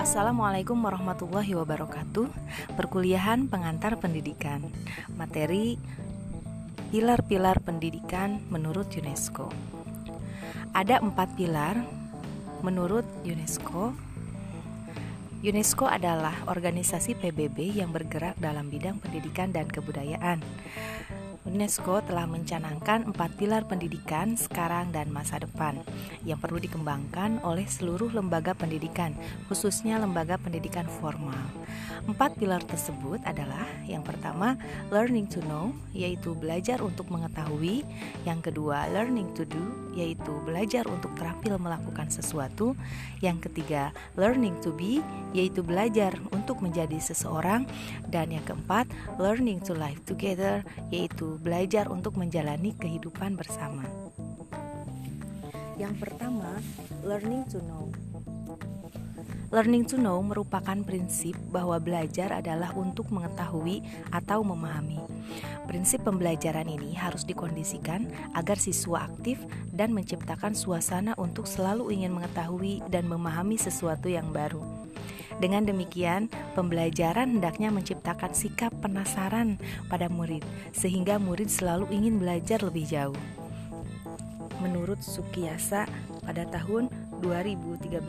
Assalamualaikum warahmatullahi wabarakatuh. Perkuliahan pengantar pendidikan. Materi Pilar-pilar pendidikan menurut UNESCO. Ada empat pilar menurut UNESCO. UNESCO adalah organisasi PBB yang bergerak dalam bidang pendidikan dan kebudayaan UNESCO telah mencanangkan empat pilar pendidikan sekarang dan masa depan yang perlu dikembangkan oleh seluruh lembaga pendidikan, khususnya lembaga pendidikan formal. Empat pilar tersebut adalah yang pertama, learning to know, yaitu belajar untuk mengetahui, yang kedua, learning to do, yaitu belajar untuk terampil melakukan sesuatu, yang ketiga, learning to be, yaitu belajar untuk menjadi seseorang, dan yang keempat, learning to live together, yaitu belajar untuk menjalani kehidupan bersama. Yang pertama, learning to know. Learning to know merupakan prinsip bahwa belajar adalah untuk mengetahui atau memahami. Prinsip pembelajaran ini harus dikondisikan agar siswa aktif dan menciptakan suasana untuk selalu ingin mengetahui dan memahami sesuatu yang baru. Dengan demikian, pembelajaran hendaknya menciptakan sikap penasaran pada murid, sehingga murid selalu ingin belajar lebih jauh. Menurut Sukiyasa pada tahun 2013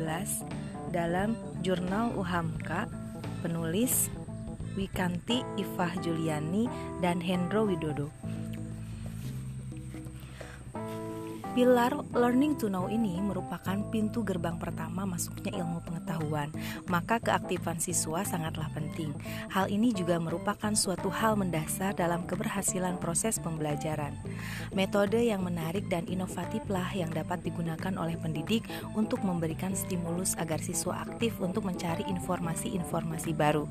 dalam jurnal UHAMKA, penulis Wikanti Ifah Juliani dan Hendro Widodo Pilar learning to know ini merupakan pintu gerbang pertama masuknya ilmu pengetahuan, maka keaktifan siswa sangatlah penting. Hal ini juga merupakan suatu hal mendasar dalam keberhasilan proses pembelajaran. Metode yang menarik dan inovatiflah yang dapat digunakan oleh pendidik untuk memberikan stimulus agar siswa aktif untuk mencari informasi-informasi baru.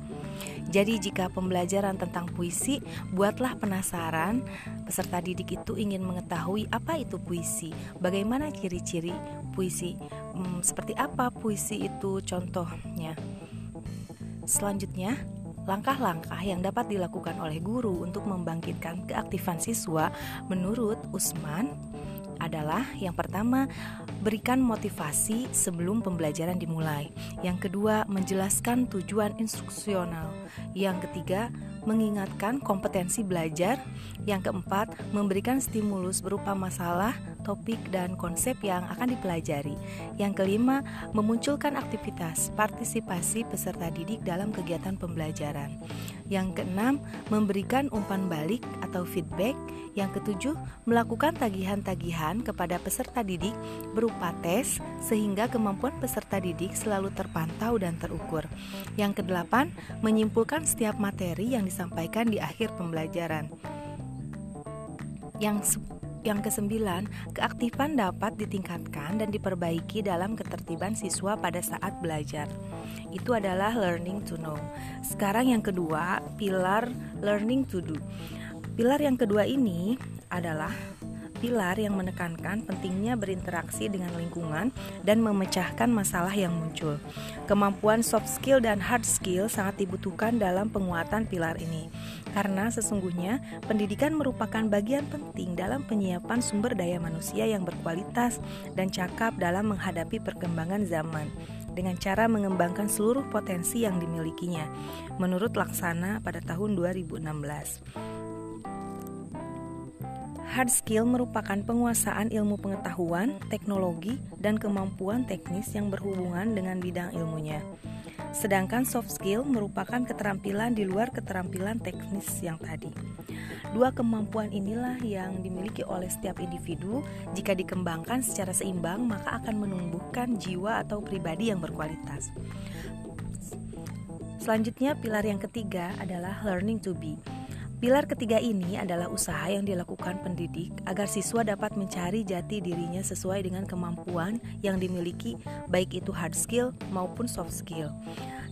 Jadi jika pembelajaran tentang puisi, buatlah penasaran peserta didik itu ingin mengetahui apa itu puisi Bagaimana ciri-ciri puisi? Hmm, seperti apa puisi itu contohnya? Selanjutnya, langkah-langkah yang dapat dilakukan oleh guru untuk membangkitkan keaktifan siswa menurut Usman adalah yang pertama berikan motivasi sebelum pembelajaran dimulai. Yang kedua, menjelaskan tujuan instruksional. Yang ketiga, mengingatkan kompetensi belajar. Yang keempat, memberikan stimulus berupa masalah topik, dan konsep yang akan dipelajari. Yang kelima, memunculkan aktivitas partisipasi peserta didik dalam kegiatan pembelajaran. Yang keenam, memberikan umpan balik atau feedback. Yang ketujuh, melakukan tagihan-tagihan kepada peserta didik berupa tes sehingga kemampuan peserta didik selalu terpantau dan terukur. Yang kedelapan, menyimpulkan setiap materi yang disampaikan di akhir pembelajaran. Yang yang kesembilan, keaktifan dapat ditingkatkan dan diperbaiki dalam ketertiban siswa pada saat belajar. Itu adalah learning to know. Sekarang yang kedua, pilar learning to do. Pilar yang kedua ini adalah pilar yang menekankan pentingnya berinteraksi dengan lingkungan dan memecahkan masalah yang muncul. Kemampuan soft skill dan hard skill sangat dibutuhkan dalam penguatan pilar ini, karena sesungguhnya pendidikan merupakan bagian penting dalam penyiapan sumber daya manusia yang berkualitas dan cakap dalam menghadapi perkembangan zaman dengan cara mengembangkan seluruh potensi yang dimilikinya, menurut Laksana pada tahun 2016. Hard skill merupakan penguasaan ilmu pengetahuan, teknologi, dan kemampuan teknis yang berhubungan dengan bidang ilmunya. Sedangkan soft skill merupakan keterampilan di luar keterampilan teknis yang tadi. Dua kemampuan inilah yang dimiliki oleh setiap individu. Jika dikembangkan secara seimbang, maka akan menumbuhkan jiwa atau pribadi yang berkualitas. Selanjutnya, pilar yang ketiga adalah learning to be. Pilar ketiga ini adalah usaha yang dilakukan pendidik agar siswa dapat mencari jati dirinya sesuai dengan kemampuan yang dimiliki, baik itu hard skill maupun soft skill.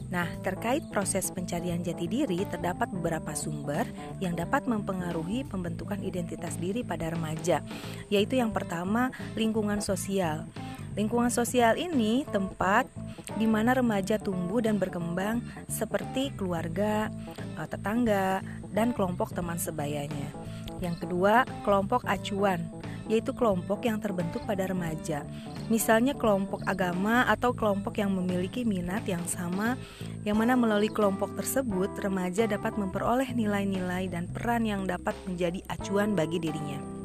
Nah, terkait proses pencarian jati diri, terdapat beberapa sumber yang dapat mempengaruhi pembentukan identitas diri pada remaja, yaitu yang pertama, lingkungan sosial. Lingkungan sosial ini tempat di mana remaja tumbuh dan berkembang seperti keluarga, tetangga, dan kelompok teman sebayanya. Yang kedua, kelompok acuan, yaitu kelompok yang terbentuk pada remaja. Misalnya kelompok agama atau kelompok yang memiliki minat yang sama, yang mana melalui kelompok tersebut remaja dapat memperoleh nilai-nilai dan peran yang dapat menjadi acuan bagi dirinya.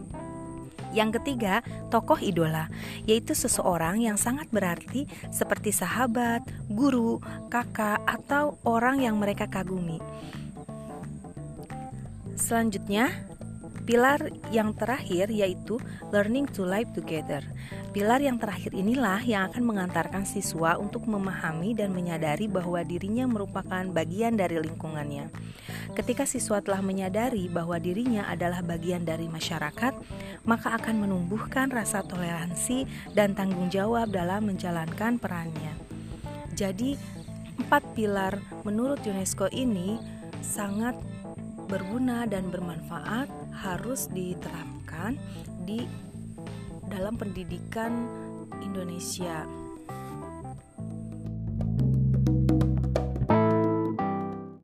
Yang ketiga, tokoh idola, yaitu seseorang yang sangat berarti seperti sahabat, guru, kakak, atau orang yang mereka kagumi. Selanjutnya, pilar yang terakhir yaitu learning to live together. Pilar yang terakhir inilah yang akan mengantarkan siswa untuk memahami dan menyadari bahwa dirinya merupakan bagian dari lingkungannya. Ketika siswa telah menyadari bahwa dirinya adalah bagian dari masyarakat, maka akan menumbuhkan rasa toleransi dan tanggung jawab dalam menjalankan perannya. Jadi, empat pilar menurut UNESCO ini sangat berguna dan bermanfaat harus diterapkan di dalam pendidikan Indonesia.